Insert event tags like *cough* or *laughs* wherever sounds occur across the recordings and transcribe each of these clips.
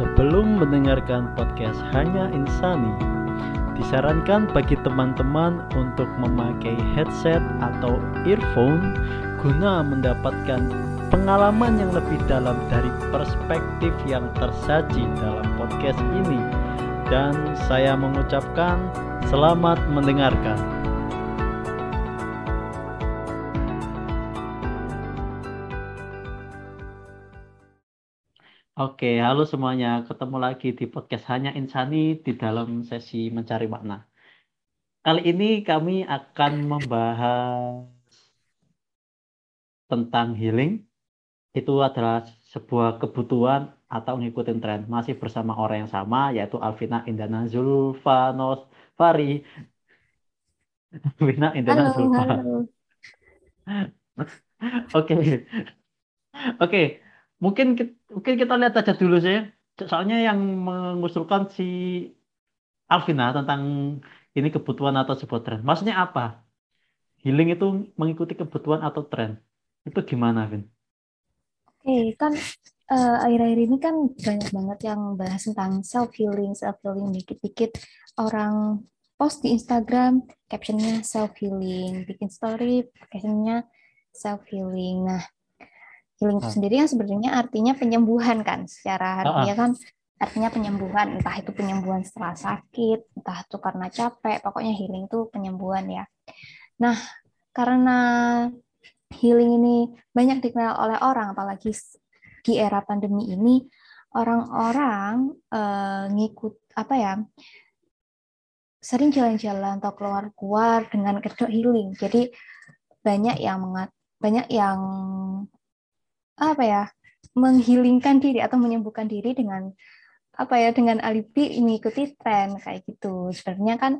Sebelum mendengarkan podcast Hanya Insani, disarankan bagi teman-teman untuk memakai headset atau earphone guna mendapatkan pengalaman yang lebih dalam dari perspektif yang tersaji dalam podcast ini. Dan saya mengucapkan selamat mendengarkan. Oke, halo semuanya. Ketemu lagi di podcast Hanya Insani di dalam sesi mencari makna. Kali ini kami akan membahas tentang healing. Itu adalah sebuah kebutuhan atau ngikutin tren. Masih bersama orang yang sama, yaitu Alvina Indana Zulfanos Fari. Alvina Indana Halo, Zulfa. halo. *laughs* Oke, oke. Mungkin kita, mungkin kita lihat aja dulu sih. Soalnya yang mengusulkan si Alvina tentang ini kebutuhan atau sebuah tren. Maksudnya apa? Healing itu mengikuti kebutuhan atau tren. Itu gimana, Vin? Oke, kan eh, akhir-akhir ini kan banyak banget yang bahas tentang self healing, self healing dikit-dikit orang post di Instagram captionnya self healing, bikin story captionnya self healing. Nah, healing itu Ah, sendiri yang sebenarnya artinya penyembuhan kan, secara ah, harfiah ah. kan artinya penyembuhan, entah itu penyembuhan setelah sakit, entah itu karena capek, pokoknya healing itu penyembuhan ya. Nah, karena healing ini banyak dikenal oleh orang, apalagi di era pandemi ini, orang-orang eh, ngikut apa ya, sering jalan-jalan atau keluar-keluar dengan kedok healing. Jadi banyak yang mengat, banyak yang apa ya, menghilingkan diri atau menyembuhkan diri dengan apa ya, dengan alibi mengikuti tren kayak gitu. Sebenarnya kan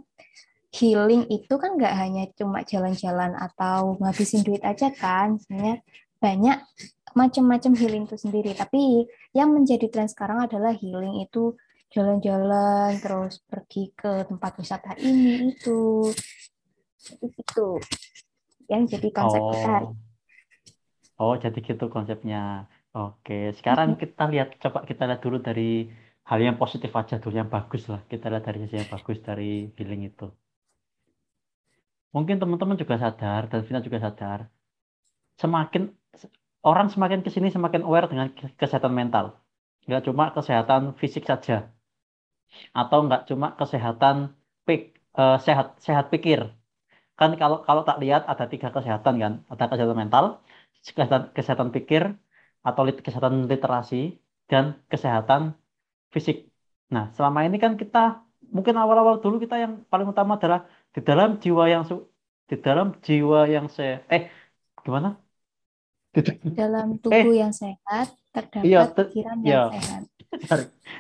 healing itu kan nggak hanya cuma jalan-jalan atau ngabisin duit aja kan. Sebenarnya banyak macam-macam healing itu sendiri. Tapi yang menjadi tren sekarang adalah healing itu jalan-jalan terus pergi ke tempat wisata ini itu itu yang jadi konsep kita. Oh, jadi gitu konsepnya. Oke, sekarang kita lihat, coba kita lihat dulu dari hal yang positif aja dulu, yang bagus lah. Kita lihat dari sisi yang bagus dari healing itu. Mungkin teman-teman juga sadar, dan Vina juga sadar, semakin orang semakin ke sini semakin aware dengan kesehatan mental. Nggak cuma kesehatan fisik saja, atau nggak cuma kesehatan pik, eh, sehat sehat pikir. Kan kalau kalau tak lihat ada tiga kesehatan kan, ada kesehatan mental, kesehatan kesehatan pikir, atau lit- kesehatan literasi, dan kesehatan fisik. Nah, selama ini kan kita mungkin awal-awal dulu kita yang paling utama adalah di dalam jiwa yang su- di dalam jiwa yang se eh gimana? Di dalam- eh tubuh yang sehat iya terdapat te- pikiran iya yang sehat.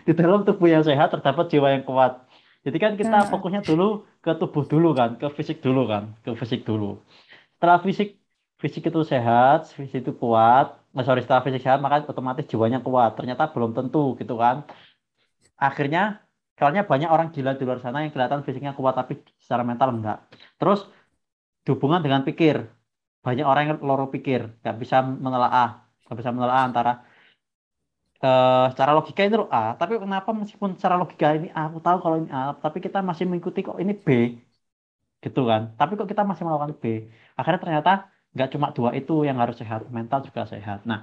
Di dalam tubuh yang sehat terdapat jiwa yang kuat. Jadi kan kita Nah, fokusnya dulu ke tubuh dulu kan, ke fisik dulu kan, ke fisik dulu. Setelah fisik fisik itu sehat, fisik itu kuat, nah, sorry setelah fisik sehat maka otomatis jiwanya kuat. Ternyata belum tentu gitu kan. Akhirnya soalnya banyak orang gila di luar sana yang kelihatan fisiknya kuat tapi secara mental enggak. Terus dihubungkan dengan pikir. Banyak orang yang loro pikir, nggak bisa menelaah, nggak bisa menelaah antara eh secara logika loh A, tapi kenapa meskipun secara logika ini A, aku tahu kalau ini A, tapi kita masih mengikuti kok ini B, gitu kan? Tapi kok kita masih melakukan B? Akhirnya ternyata nggak cuma dua itu yang harus sehat, mental juga sehat. Nah,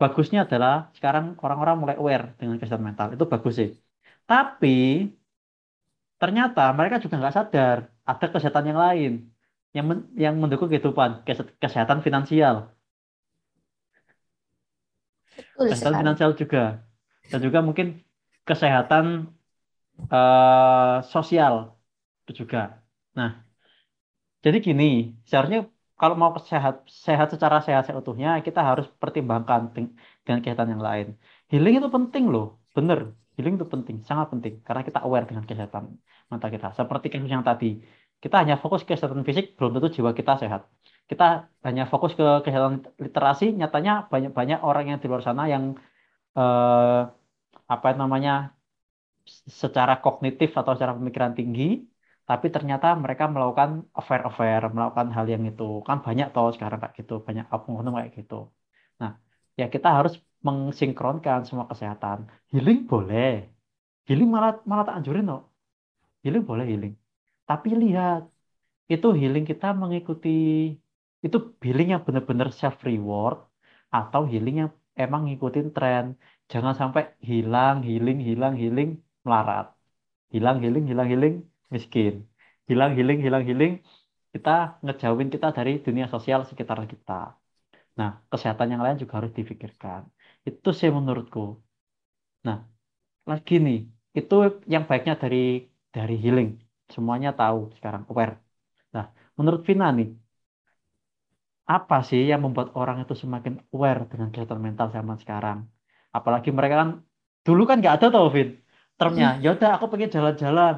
bagusnya adalah sekarang orang-orang mulai aware dengan kesehatan mental, itu bagus sih. Tapi ternyata mereka juga nggak sadar ada kesehatan yang lain yang men- yang mendukung kehidupan, kese- kesehatan finansial, betul kesehatan sekali. finansial juga, dan juga mungkin kesehatan eh, sosial itu juga. Nah, jadi gini, seharusnya kalau mau sehat sehat secara sehat seutuhnya kita harus pertimbangkan deng- dengan kesehatan yang lain. Healing itu penting loh, bener. Healing itu penting, sangat penting karena kita aware dengan kesehatan mental kita. Seperti kasus yang tadi, kita hanya fokus ke kesehatan fisik, belum tentu jiwa kita sehat. Kita hanya fokus ke kesehatan literasi, nyatanya banyak-banyak orang yang di luar sana yang eh, apa namanya secara kognitif atau secara pemikiran tinggi, tapi ternyata mereka melakukan affair-affair, melakukan hal yang itu. Kan banyak toh sekarang kayak gitu, banyak oknum kayak gitu. Nah, ya kita harus mensinkronkan semua kesehatan. Healing boleh. Healing malah malah tak anjurin no. Healing boleh healing. Tapi lihat itu healing kita mengikuti itu healing yang benar-benar self reward atau healing yang emang ngikutin tren. Jangan sampai hilang, healing, hilang, healing, melarat. Hilang, healing, hilang, healing, miskin. Hilang, healing, hilang, healing, kita ngejauhin kita dari dunia sosial sekitar kita. Nah, kesehatan yang lain juga harus difikirkan. Itu sih menurutku. Nah, lagi nih, itu yang baiknya dari dari healing. Semuanya tahu sekarang aware. Nah, menurut Vina nih, apa sih yang membuat orang itu semakin aware dengan kesehatan mental zaman sekarang? Apalagi mereka kan dulu kan nggak ada tau Vin termnya. Ya udah aku pengen jalan-jalan,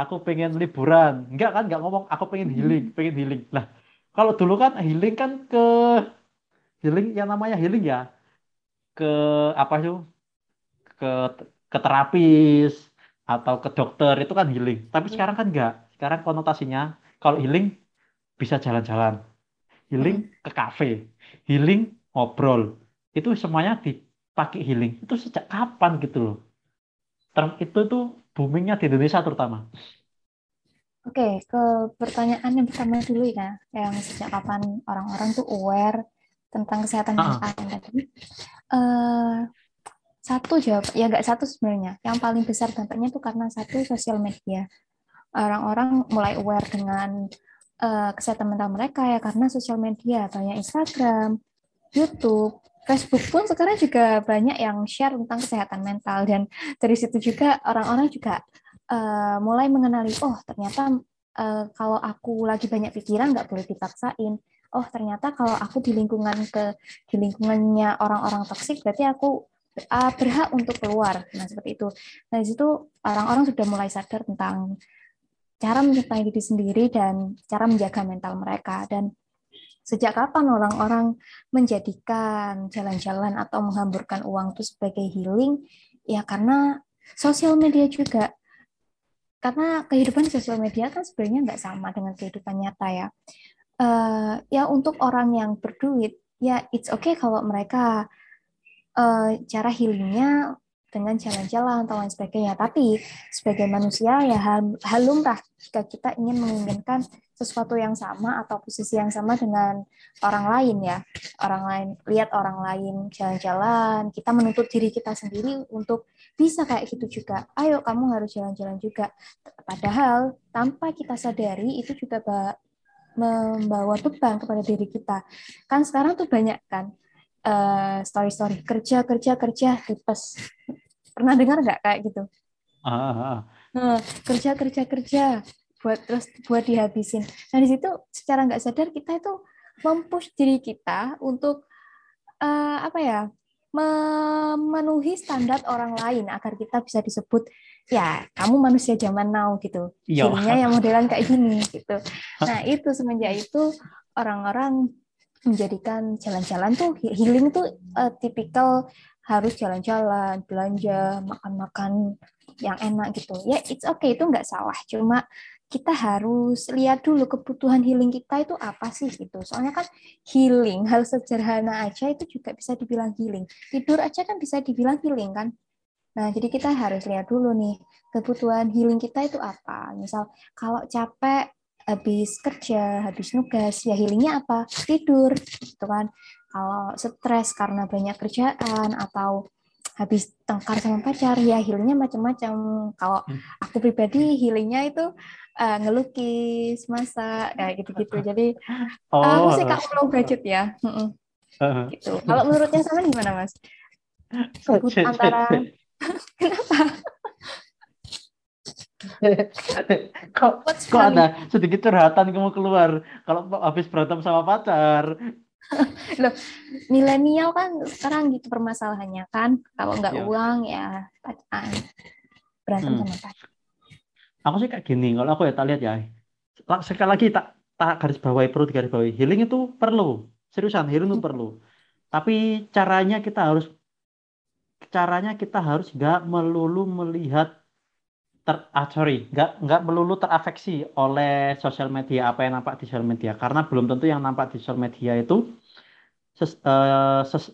aku pengen liburan. Enggak kan nggak ngomong aku pengen healing, pengen healing. Lah kalau dulu kan healing kan ke healing yang namanya healing ya ke apa sih ke ke terapis atau ke dokter itu kan healing. Tapi sekarang kan enggak. Sekarang konotasinya kalau healing bisa jalan-jalan. Healing ke kafe, healing ngobrol. Itu semuanya dipakai healing. Itu sejak kapan gitu loh. Term itu tuh boomingnya di Indonesia terutama. Oke, ke pertanyaan yang pertama dulu ya, yang sejak kapan orang-orang tuh aware tentang kesehatan Ah, mental tadi. Eh, satu jawab, ya nggak satu sebenarnya. Yang paling besar dampaknya itu karena satu sosial media. Orang-orang mulai aware dengan eh, kesehatan mental mereka ya karena sosial media, banyak Instagram, YouTube, Facebook pun sekarang juga banyak yang share tentang kesehatan mental dan dari situ juga orang-orang juga eh, mulai mengenali, oh ternyata eh, kalau aku lagi banyak pikiran nggak boleh dipaksain. Oh ternyata kalau aku di lingkungan ke di lingkungannya orang-orang toksik berarti aku uh, berhak untuk keluar. Nah seperti itu. Nah situ orang-orang sudah mulai sadar tentang cara mencintai diri sendiri dan cara menjaga mental mereka dan sejak kapan orang-orang menjadikan jalan-jalan atau menghamburkan uang itu sebagai healing? Ya karena sosial media juga. Karena kehidupan sosial media kan sebenarnya nggak sama dengan kehidupan nyata ya. Uh, ya untuk orang yang berduit ya it's okay kalau mereka uh, cara healingnya dengan jalan-jalan atau lain sebagainya. Tapi sebagai manusia ya hal, jika kita ingin menginginkan sesuatu yang sama atau posisi yang sama dengan orang lain ya. Orang lain lihat orang lain jalan-jalan, kita menuntut diri kita sendiri untuk bisa kayak gitu juga. Ayo kamu harus jalan-jalan juga. Padahal tanpa kita sadari itu juga membawa beban kepada diri kita. Kan sekarang tuh banyak kan uh, story-story kerja kerja kerja tipes. Pernah dengar nggak kayak gitu? Ah, Nah, kerja kerja kerja buat terus buat dihabisin. Nah di situ secara nggak sadar kita itu mempush diri kita untuk uh, apa ya memenuhi standar orang lain agar kita bisa disebut ya kamu manusia zaman now gitu jadinya yang modelan kayak gini gitu *laughs* nah itu semenjak itu orang-orang menjadikan jalan-jalan tuh healing tuh uh, tipikal harus jalan-jalan belanja makan-makan yang enak gitu ya it's okay itu nggak salah cuma kita harus lihat dulu kebutuhan healing kita itu apa sih gitu. Soalnya kan healing, hal sederhana aja itu juga bisa dibilang healing. Tidur aja kan bisa dibilang healing kan. Nah, jadi kita harus lihat dulu nih, kebutuhan healing kita itu apa. Misal kalau capek habis kerja, habis nugas, ya healingnya apa? Tidur, gitu kan. Kalau stres karena banyak kerjaan atau habis tengkar sama pacar, ya healingnya macam-macam. Kalau aku pribadi healingnya itu uh, ngelukis, masak, kayak gitu-gitu. *laughs* Jadi oh. aku sih kak budget ya. Uh -uh. Gitu. Kalau menurutnya sama gimana mas? Sebut *laughs* antara *laughs* kenapa? kok kok ada sedikit curhatan kamu keluar kalau habis berantem sama pacar *laughs* Loh, milenial kan sekarang gitu permasalahannya kan. Kalau nggak ya. uang ya pacaran. Berantem hmm. sama pacar aku sih kayak gini kalau aku ya tak lihat ya sekali lagi tak tak garis bawahi perlu garis bawahi healing itu perlu seriusan healing itu perlu tapi caranya kita harus caranya kita harus nggak melulu melihat ter ah, sorry nggak nggak melulu terafeksi oleh sosial media apa yang nampak di sosial media karena belum tentu yang nampak di sosial media itu ses, uh, ses,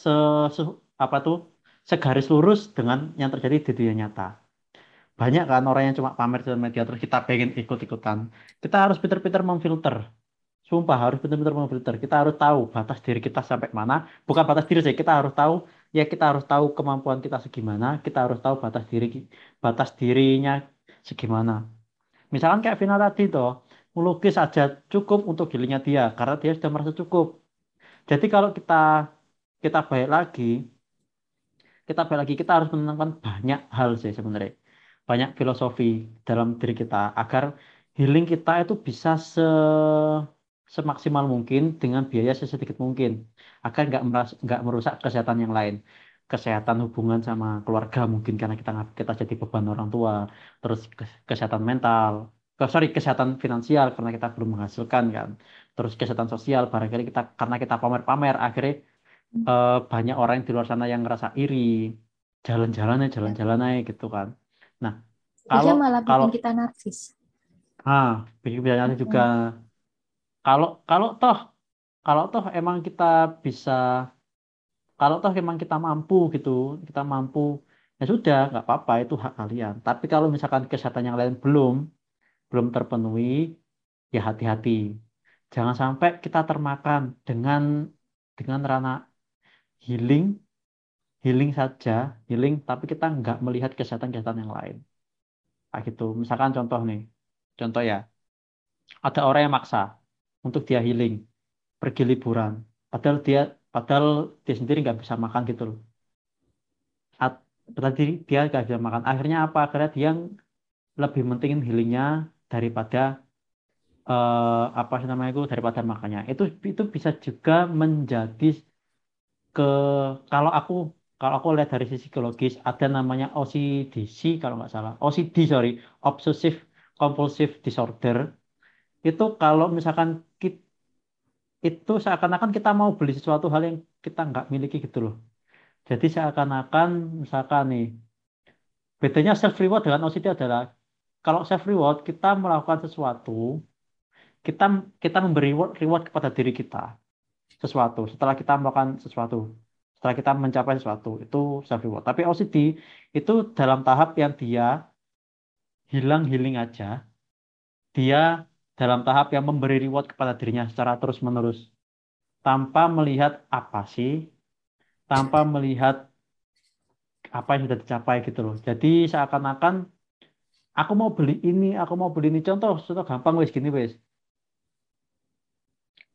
se, se apa tuh segaris lurus dengan yang terjadi di dunia nyata. Banyak kan orang yang cuma pamer di media terus kita pengen ikut-ikutan. Kita harus pinter-pinter memfilter. Sumpah harus pinter-pinter memfilter. Kita harus tahu batas diri kita sampai mana. Bukan batas diri sih, kita harus tahu ya kita harus tahu kemampuan kita segimana. Kita harus tahu batas diri batas dirinya segimana. Misalkan kayak Vina tadi toh, melukis aja cukup untuk gilinya dia karena dia sudah merasa cukup. Jadi kalau kita kita baik lagi, kita baik lagi kita harus menenangkan banyak hal sih sebenarnya banyak filosofi dalam diri kita agar healing kita itu bisa se semaksimal mungkin dengan biaya sesedikit mungkin agar nggak nggak merusak kesehatan yang lain. Kesehatan hubungan sama keluarga mungkin karena kita kita jadi beban orang tua terus kesehatan mental oh, sorry kesehatan finansial karena kita belum menghasilkan kan. Terus kesehatan sosial barangkali kita karena kita pamer-pamer akhirnya uh, banyak orang di luar sana yang ngerasa iri. Jalan-jalan aja jalan-jalan aja gitu kan. Nah, kalau malah bikin kalau kita narsis. ah, bikin narsis juga. Kalau kalau toh kalau toh emang kita bisa kalau toh emang kita mampu gitu, kita mampu ya sudah nggak apa-apa itu hak kalian. Tapi kalau misalkan kesehatan yang lain belum belum terpenuhi, ya hati-hati. Jangan sampai kita termakan dengan dengan ranah healing healing saja, healing, tapi kita nggak melihat kesehatan-kesehatan yang lain. Nah, gitu. Misalkan contoh nih, contoh ya, ada orang yang maksa untuk dia healing, pergi liburan, padahal dia padahal dia sendiri nggak bisa makan gitu loh. Tadi dia nggak bisa makan. Akhirnya apa? Akhirnya dia lebih mentingin healingnya daripada uh, apa sih namanya itu daripada makannya. Itu itu bisa juga menjadi ke kalau aku kalau aku lihat dari sisi psikologis ada namanya OCDC kalau nggak salah OCD sorry obsessive compulsive disorder itu kalau misalkan kita, itu seakan-akan kita mau beli sesuatu hal yang kita nggak miliki gitu loh. Jadi seakan-akan misalkan nih bedanya self reward dengan OCD adalah kalau self reward kita melakukan sesuatu kita kita memberi reward, reward kepada diri kita sesuatu setelah kita melakukan sesuatu setelah kita mencapai sesuatu itu self reward tapi OCD itu dalam tahap yang dia hilang healing aja dia dalam tahap yang memberi reward kepada dirinya secara terus menerus tanpa melihat apa sih tanpa melihat apa yang sudah dicapai gitu loh jadi seakan-akan aku mau beli ini aku mau beli ini contoh contoh gampang wes gini wes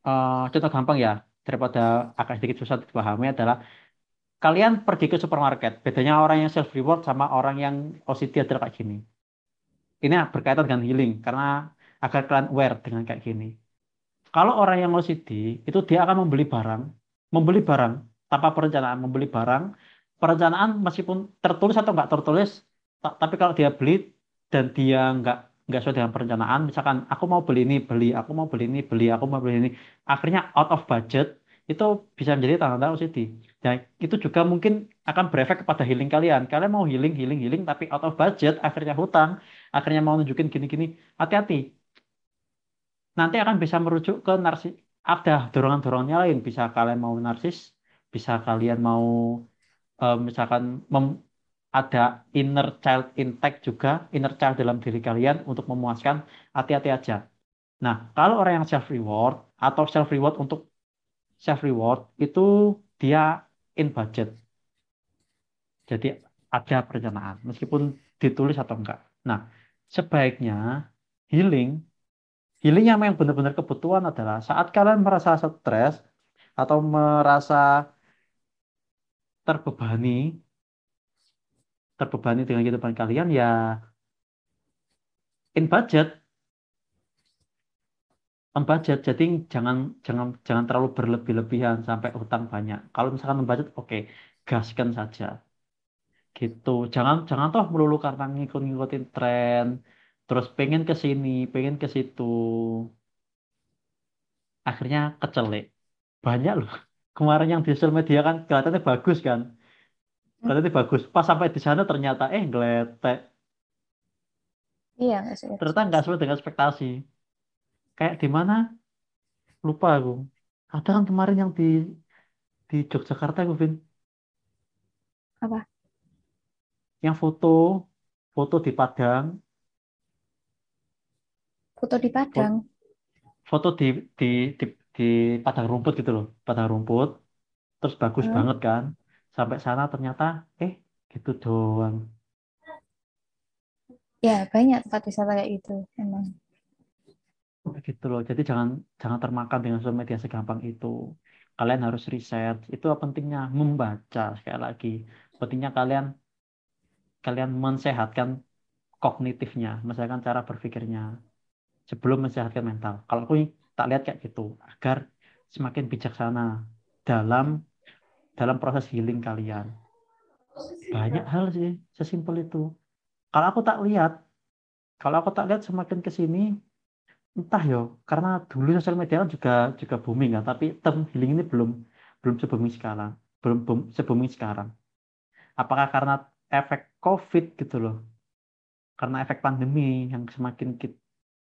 uh, contoh gampang ya daripada agak sedikit susah dipahami adalah kalian pergi ke supermarket. Bedanya orang yang self reward sama orang yang OCD adalah kayak gini. Ini berkaitan dengan healing karena agar kalian aware dengan kayak gini. Kalau orang yang OCD itu dia akan membeli barang, membeli barang tanpa perencanaan, membeli barang, perencanaan meskipun tertulis atau nggak tertulis, tapi kalau dia beli dan dia nggak nggak sesuai dengan perencanaan, misalkan aku mau beli ini, beli, aku mau beli ini, beli, aku mau beli ini, akhirnya out of budget, itu bisa menjadi tanda-tanda OCD. Dan itu juga mungkin akan berefek kepada healing kalian. Kalian mau healing, healing, healing, tapi out of budget, akhirnya hutang, akhirnya mau nunjukin gini-gini, hati-hati. Nanti akan bisa merujuk ke narsis. Ada dorongan-dorongannya lain. Bisa kalian mau narsis, bisa kalian mau uh, misalkan mem ada inner child intact juga, inner child dalam diri kalian untuk memuaskan, hati-hati aja. Nah, kalau orang yang self reward atau self reward untuk self reward itu dia in budget. Jadi ada perencanaan meskipun ditulis atau enggak. Nah, sebaiknya healing healing yang benar-benar kebutuhan adalah saat kalian merasa stres atau merasa terbebani terbebani dengan kehidupan kalian ya in budget. Budget jadi jangan jangan jangan terlalu berlebih-lebihan sampai hutang banyak. Kalau misalkan budget oke okay, gaskan saja. Gitu. Jangan jangan toh melulu karena ngikut-ngikutin tren terus pengen ke sini pengen ke situ. Akhirnya kecelek banyak loh. Kemarin yang di sosial media kan kelihatannya bagus kan? Kelihatannya bagus. Pas sampai di sana ternyata eh ngeletek iya ternyata nggak sesuai dengan ekspektasi. Kayak di mana? Lupa aku. Ada kan kemarin yang di di Yogyakarta Vin Apa? yang foto foto di Padang Foto di Padang. foto di di di, di padang rumput gitu loh padang rumput. Terus bagus Hmm. banget kan. Sampai sana ternyata eh gitu doang. Ya, banyak tempat wisata kayak gitu emang. gitu loh. Jadi jangan jangan termakan dengan sosial media segampang itu. Kalian harus riset. Itu pentingnya? Membaca sekali lagi. Pentingnya kalian kalian mensehatkan kognitifnya mensehatkan cara berpikirnya sebelum mensehatkan mental. Kalau aku tak lihat kayak gitu agar semakin bijaksana dalam dalam proses healing kalian. Banyak hal sih sesimpel itu. Kalau aku tak lihat kalau aku tak lihat semakin ke sini entah yo karena dulu sosial media kan juga juga booming kan tapi term healing ini belum belum se-booming sekarang belum boom, se-booming sekarang. Apakah karena efek covid gitu loh? Karena efek pandemi yang semakin kita,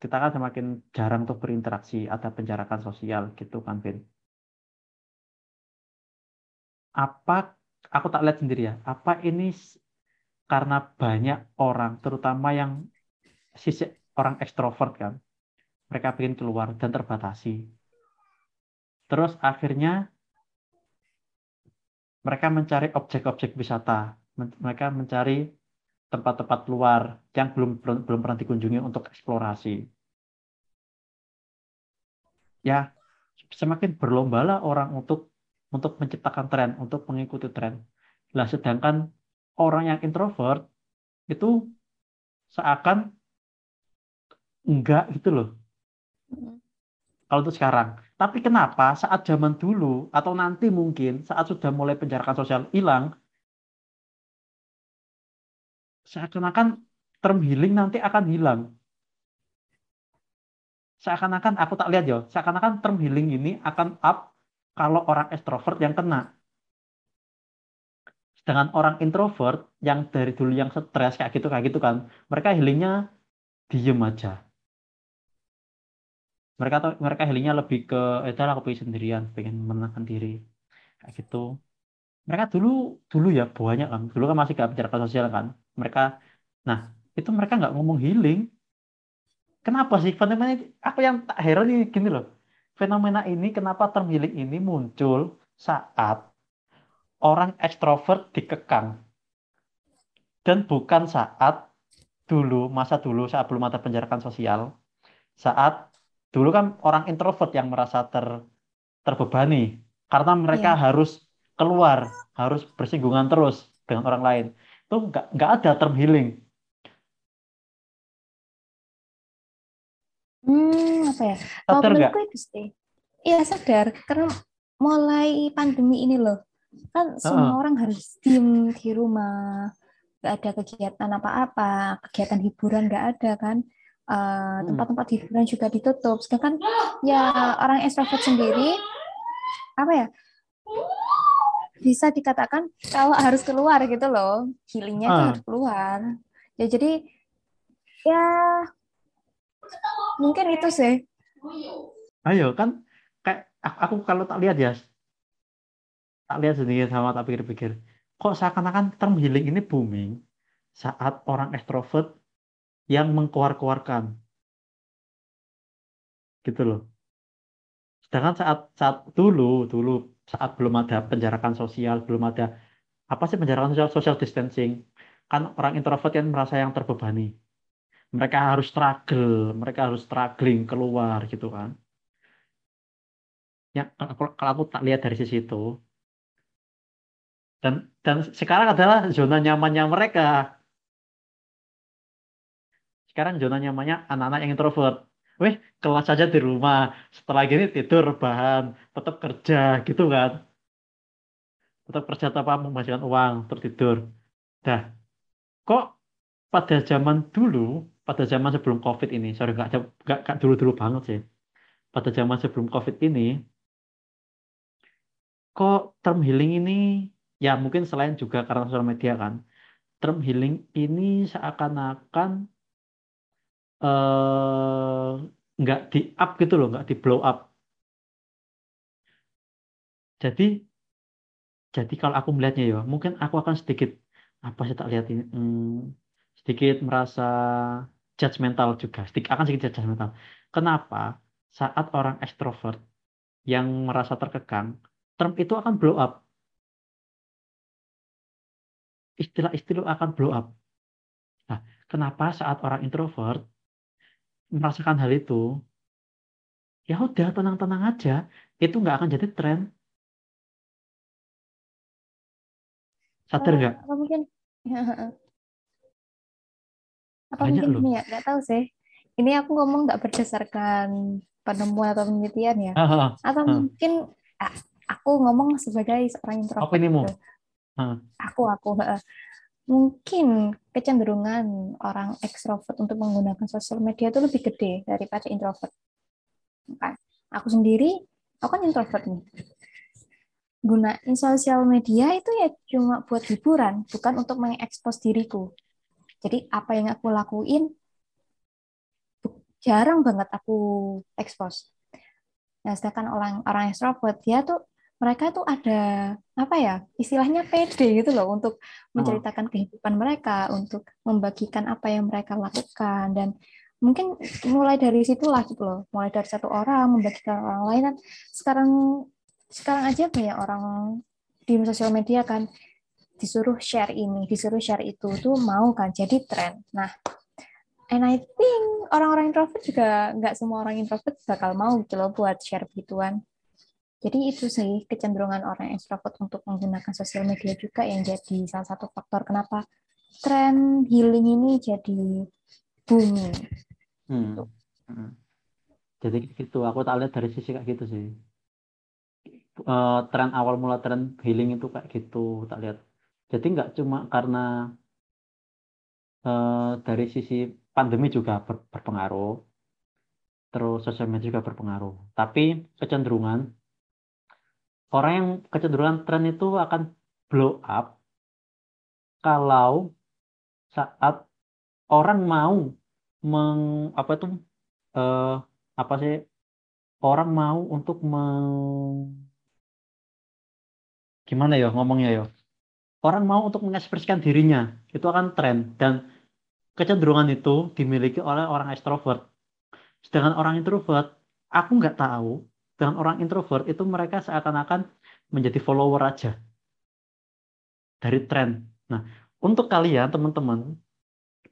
kita kan semakin jarang untuk berinteraksi ada penjarakan sosial gitu kan Vin. Apa aku tak lihat sendiri ya apa ini karena banyak orang terutama yang sisi orang ekstrovert kan mereka ingin keluar dan terbatasi. Terus akhirnya mereka mencari objek-objek wisata mereka mencari tempat-tempat luar yang belum belum pernah dikunjungi untuk eksplorasi. Ya semakin berlombalah orang untuk untuk menciptakan tren untuk mengikuti tren. Lah sedangkan orang yang introvert itu seakan enggak gitu loh. Kalau untuk sekarang. Tapi kenapa saat zaman dulu atau nanti mungkin saat sudah mulai penjarakan sosial hilang, seakan-akan term healing nanti akan hilang. Seakan-akan aku tak lihat ya, seakan-akan term healing ini akan up kalau orang extrovert yang kena. Sedangkan orang introvert yang dari dulu yang stres kayak gitu kayak gitu kan, mereka healingnya diem aja. Mereka mereka healingnya lebih ke itu lah aku pengen sendirian, pengen menenangkan diri kayak gitu. Mereka dulu dulu ya banyak kan, dulu kan masih gak penjarakan sosial kan. Mereka, nah itu mereka nggak ngomong healing. Kenapa sih fenomena ini- aku yang tak heran ini gini loh. Fenomena ini kenapa term healing ini muncul saat orang ekstrovert dikekang dan bukan saat dulu masa dulu saat belum ada penjarakan sosial saat dulu kan orang introvert yang merasa ter terbebani karena mereka Iya. harus keluar harus bersinggungan terus dengan orang lain itu nggak nggak ada term healing Hmm, apa ya? Kalau menurutku itu sih. Iya sadar, karena mulai pandemi ini loh, kan semua Heeh. orang harus diem di rumah, nggak ada kegiatan apa-apa, kegiatan hiburan nggak ada kan, Eh, Hmm. tempat-tempat hiburan juga ditutup. Sedangkan ya orang extrovert sendiri, apa ya, bisa dikatakan kalau harus keluar gitu loh, healingnya Ah. harus keluar. Ya jadi ya mungkin itu sih. ayo kan kayak aku, aku kalau tak lihat ya tak lihat sendiri sama tak pikir-pikir kok seakan-akan term healing ini booming saat orang ekstrovert yang mengkeluar-keluarkan gitu loh sedangkan saat saat dulu dulu saat belum ada penjarakan sosial belum ada apa sih penjarakan sosial? Social distancing. Kan orang introvert yang merasa yang terbebani. Mereka harus struggle mereka harus struggling keluar gitu kan. Ya kalau kalau aku tak lihat dari sisi itu. Dan dan sekarang adalah zona nyamannya mereka. Sekarang zona nyamannya anak-anak yang introvert weh kelas saja di rumah. Setelah gini tidur bahan tetap kerja gitu kan. Tetap kerja tanpa menghasilkan uang tertidur dah. Kok pada zaman dulu pada zaman sebelum covid ini sorry nggak nggak nggak dulu-dulu banget sih. Pada zaman sebelum covid ini kok term healing ini ya mungkin selain juga karena sosial media kan term healing ini seakan-akan eh, nggak di up gitu loh nggak di blow up jadi jadi kalau aku melihatnya ya, mungkin aku akan sedikit apa sih tak lihat ini, hmm, sedikit merasa judgmental juga, sedikit akan sedikit judgmental. Kenapa? Saat orang ekstrovert yang merasa terkekang, term itu akan blow up. Istilah-istilah akan blow up. Nah, kenapa saat orang introvert merasakan hal itu, ya udah tenang-tenang aja, itu nggak akan jadi tren. Sadar nggak? Apa mungkin *laughs* apa Banyak mungkin ini ya nggak tahu sih. Ini aku ngomong nggak berdasarkan penemuan atau penelitian ya. Ah, ah, ah. Atau Hmm. mungkin ah, aku ngomong sebagai seorang introvert. Opinimu? gitu. Ah. Aku aku. Mungkin kecenderungan orang ekstrovert untuk menggunakan sosial media itu lebih gede daripada introvert. Kan? Aku sendiri, aku kan introvert nih. Gunain sosial media itu ya cuma buat hiburan, bukan untuk mengekspos diriku. Jadi apa yang aku lakuin jarang banget aku ekspos. Nah, sedangkan orang orang ekstrovert dia tuh mereka tuh ada apa ya istilahnya pede gitu loh untuk menceritakan kehidupan mereka, untuk membagikan apa yang mereka lakukan dan mungkin mulai dari situlah gitu loh, mulai dari satu orang membagikan orang lain kan sekarang sekarang aja banyak orang di sosial media kan disuruh share ini, disuruh share itu tuh mau kan jadi tren. Nah, and I think orang-orang introvert juga nggak semua orang introvert bakal mau gitu loh buat share begituan. Jadi itu sih kecenderungan orang ekstrovert untuk menggunakan sosial media juga yang jadi salah satu faktor kenapa tren healing ini jadi booming. Hmm. Hmm. Jadi gitu, aku tak lihat dari sisi kayak gitu sih. Eh, tren awal mula tren healing itu kayak gitu, tak lihat. Jadi nggak cuma karena eh, dari sisi pandemi juga ber- berpengaruh, terus sosial media juga berpengaruh. Tapi kecenderungan orang yang kecenderungan tren itu akan blow up kalau saat orang mau meng apa itu eh, apa sih orang mau untuk meng gimana ya ngomongnya ya? Orang mau untuk mengekspresikan dirinya itu akan tren. Dan kecenderungan itu dimiliki oleh orang ekstrovert sedangkan orang introvert aku nggak tahu dengan orang introvert itu mereka seakan-akan menjadi follower aja dari tren nah untuk kalian teman-teman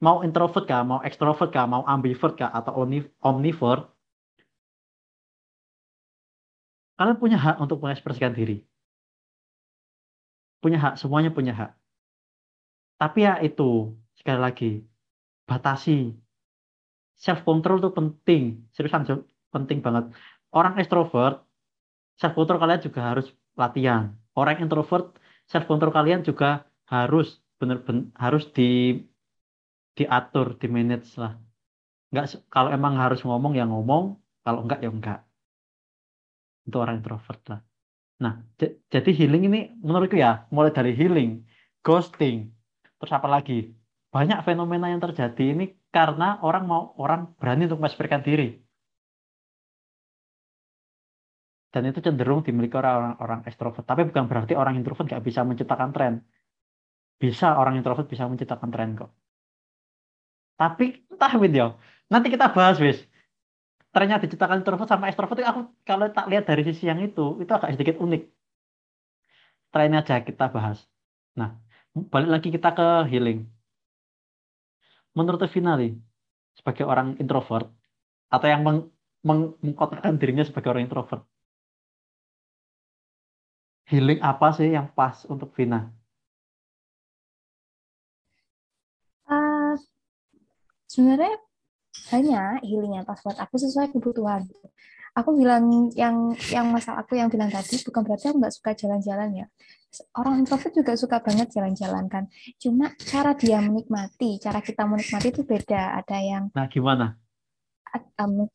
mau introvert kah, mau ekstrovert kah, mau ambivert kah, atau omni- omnivore, kalian punya hak untuk mengekspresikan diri. Punya hak, semuanya punya hak. Tapi ya itu, sekali lagi, batasi. Self control itu penting, seriusan penting banget. Orang ekstrovert, self control kalian juga harus latihan. Orang introvert, self control kalian juga harus benar-benar harus di diatur, di manage lah. Enggak se- kalau emang harus ngomong ya ngomong, kalau enggak ya enggak. Itu orang introvert lah. Nah, jadi healing ini menurutku ya, mulai dari healing, ghosting, terus apa lagi? Banyak fenomena yang terjadi ini karena orang mau orang berani untuk mengekspresikan diri. Dan itu cenderung dimiliki orang-orang ekstrovert. Tapi bukan berarti orang introvert nggak bisa menciptakan tren. Bisa orang introvert bisa menciptakan tren kok. Tapi entah Win. Nanti kita bahas wis. Trennya diciptakan introvert sama ekstrovert aku kalau tak lihat dari sisi yang itu, itu agak sedikit unik. Trennya aja kita bahas. Nah, balik lagi kita ke healing. Menurut Finali, sebagai orang introvert, atau yang meng- mengkotakkan dirinya sebagai orang introvert, healing apa sih yang pas untuk Vina? Ah, sebenarnya banyak healing yang pas buat aku sesuai kebutuhan. Aku bilang yang yang masalah aku yang bilang tadi bukan berarti aku nggak suka jalan-jalan ya. Orang introvert juga suka banget jalan-jalan kan. Cuma cara dia menikmati, cara kita menikmati itu beda. Ada yang Nah, gimana? um,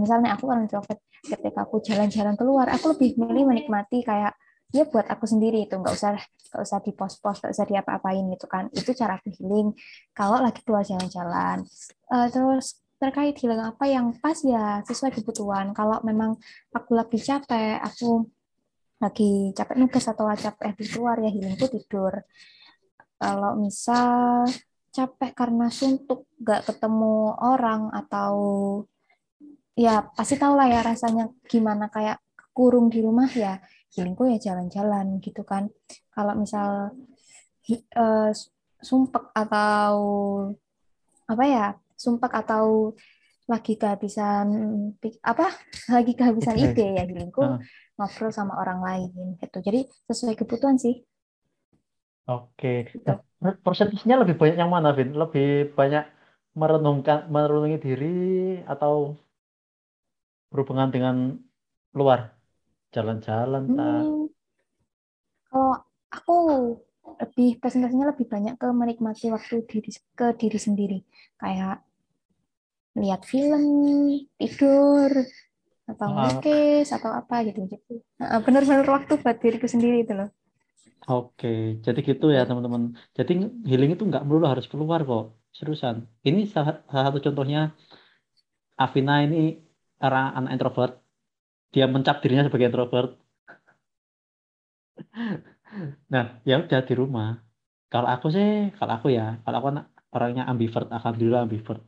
misalnya aku orang introvert, ketika aku jalan-jalan keluar, aku lebih milih menikmati kayak ya buat aku sendiri itu nggak usah nggak usah di pos-pos nggak usah diapa-apain gitu kan. Itu cara aku healing. Kalau lagi keluar jalan-jalan Eh, terus terkait healing apa yang pas ya sesuai kebutuhan. Kalau memang aku lagi capek aku lagi capek nugas atau capek habis keluar ya healing tuh tidur. Kalau misal capek karena suntuk gak ketemu orang atau ya pasti tau lah ya rasanya gimana kayak kurung di rumah ya healingku ya jalan-jalan gitu kan. Kalau misal uh, sumpek atau apa ya sumpek atau lagi kehabisan apa *laughs* lagi kehabisan ide. ya healingku uh. ngobrol sama orang lain gitu. Jadi sesuai kebutuhan sih. Oke. Gitu. nah, persentasenya lebih banyak yang mana Vin? Lebih banyak merenungkan merenungi diri atau berhubungan dengan luar. Jalan-jalan hmm, kalau aku lebih presentasinya lebih banyak ke menikmati waktu diri ke diri sendiri. Kayak lihat film tidur atau melukis atau apa gitu. Gitu benar-benar waktu buat diriku sendiri itu loh. Oke, jadi gitu ya teman-teman. Jadi healing itu nggak melulu harus keluar kok, seriusan. Ini salah, salah satu contohnya Avina ini orang anak introvert dia mencap dirinya sebagai introvert. Nah ya udah di rumah. Kalau aku sih kalau aku ya kalau aku anak orangnya ambivert alhamdulillah ambivert.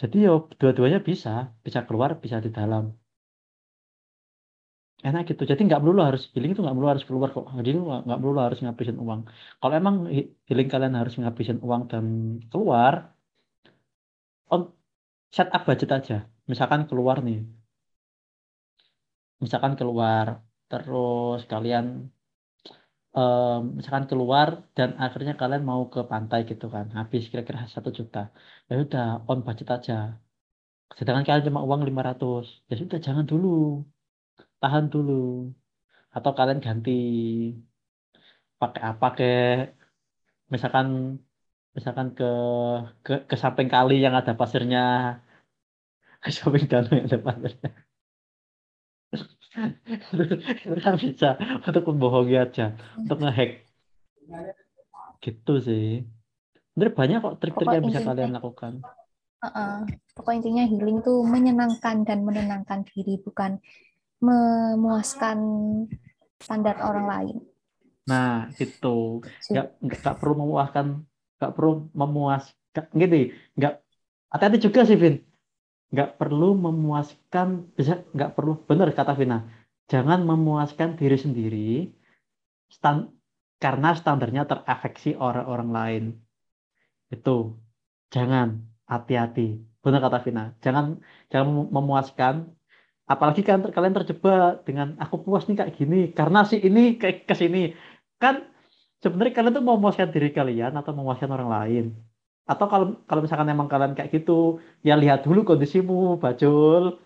Jadi yo dua-duanya bisa bisa keluar bisa di dalam. Enak gitu. Jadi nggak perlu harus healing itu nggak perlu harus keluar kok. Jadi nggak perlu harus ngabisin uang. Kalau emang healing kalian harus ngabisin uang dan keluar on set up budget aja misalkan keluar nih. Misalkan keluar terus kalian um, misalkan keluar dan akhirnya kalian mau ke pantai gitu kan habis kira-kira satu juta. Ya udah on budget aja. Sedangkan kalian cuma uang 500 ya sudah jangan dulu. Tahan dulu. Atau kalian ganti pakai apa ke misalkan misalkan ke ke, ke samping kali yang ada pasirnya *laughs* shopping danau yang depan kan bisa untuk membohongi aja untuk ngehack. Gitu sih. Sebenarnya banyak kok trik-trik yang bisa kalian lakukan. Uh -uh. pokok intinya healing tuh menyenangkan dan menenangkan diri bukan memuaskan standar orang lain. Nah itu nggak nggak perlu memuaskan nggak perlu memuas gini nggak hati-hati juga sih Vin nggak perlu memuaskan bisa nggak perlu. Benar kata Vina. Jangan memuaskan diri sendiri stand, karena standarnya terafeksi orang-orang lain. Itu. Jangan. Hati-hati. Benar kata Vina. Jangan jangan memuaskan. Apalagi kan kalian terjebak dengan aku puas nih kayak gini karena si ini kayak ke sini. Kan sebenarnya kalian tuh memuaskan diri kalian atau memuaskan orang lain atau kalau kalau misalkan emang kalian kayak gitu ya lihat dulu kondisimu bajul.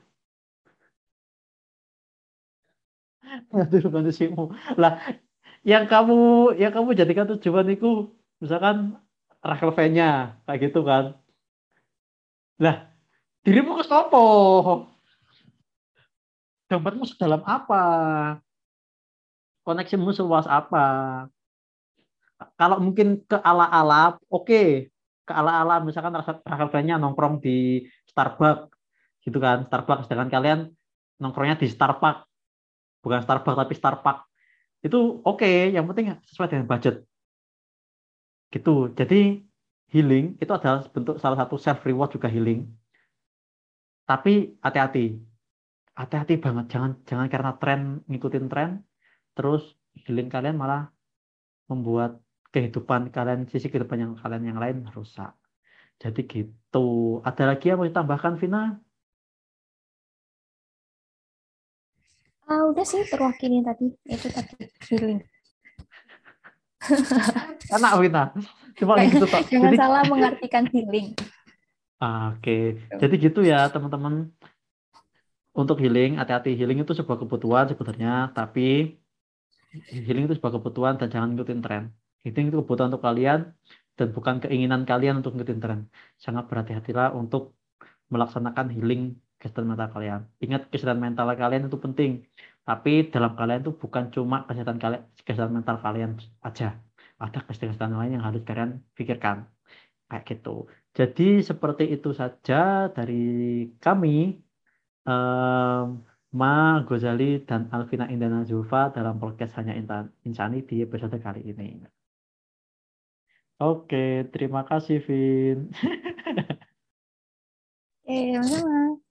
*laughs* Lihat dulu kondisimu. Lah yang kamu yang kamu jadikan tujuan itu misalkan Rachel nya kayak gitu kan. Lah dirimu ke sopo? Dompetmu sedalam apa? Koneksimu seluas apa? Kalau mungkin ke ala-ala oke. okay ke ala-ala misalkan rasa nya nongkrong di Starbucks gitu kan. Starbucks sedangkan kalian nongkrongnya di Starbucks. Bukan Starbucks tapi Starbucks. Itu oke okay, yang penting sesuai dengan budget. Gitu. Jadi healing itu adalah bentuk salah satu self reward juga healing. Tapi hati-hati. Hati-hati banget. Jangan jangan karena tren ngikutin tren terus healing kalian malah membuat kehidupan kalian sisi kehidupan yang kalian yang lain rusak. Jadi gitu. Ada lagi yang mau ditambahkan Vina? Uh, udah sih terwakili tadi. Itu tadi healing. *laughs* Enak Vina. Cuma gitu tak jangan jadi... salah mengartikan healing. Ah, oke. Okay. jadi gitu ya teman-teman. Untuk healing hati-hati. Healing itu sebuah kebutuhan sebenarnya tapi healing itu sebuah kebutuhan dan jangan ikutin tren itu itu kebutuhan untuk kalian dan bukan keinginan kalian untuk ngikutin tren. Sangat berhati-hatilah untuk melaksanakan healing kesehatan mental kalian. Ingat kesehatan mental kalian itu penting. Tapi dalam kalian itu bukan cuma kesehatan kalian, kesehatan mental kalian aja. Ada kesehatan lain yang harus kalian pikirkan. Kayak gitu. Jadi seperti itu saja dari kami. Um, Ma Ghazali dan Alvina Indana Zulfa dalam podcast Hanya Insani di episode kali ini. Oke, terima kasih Vin. Eh, sama-sama.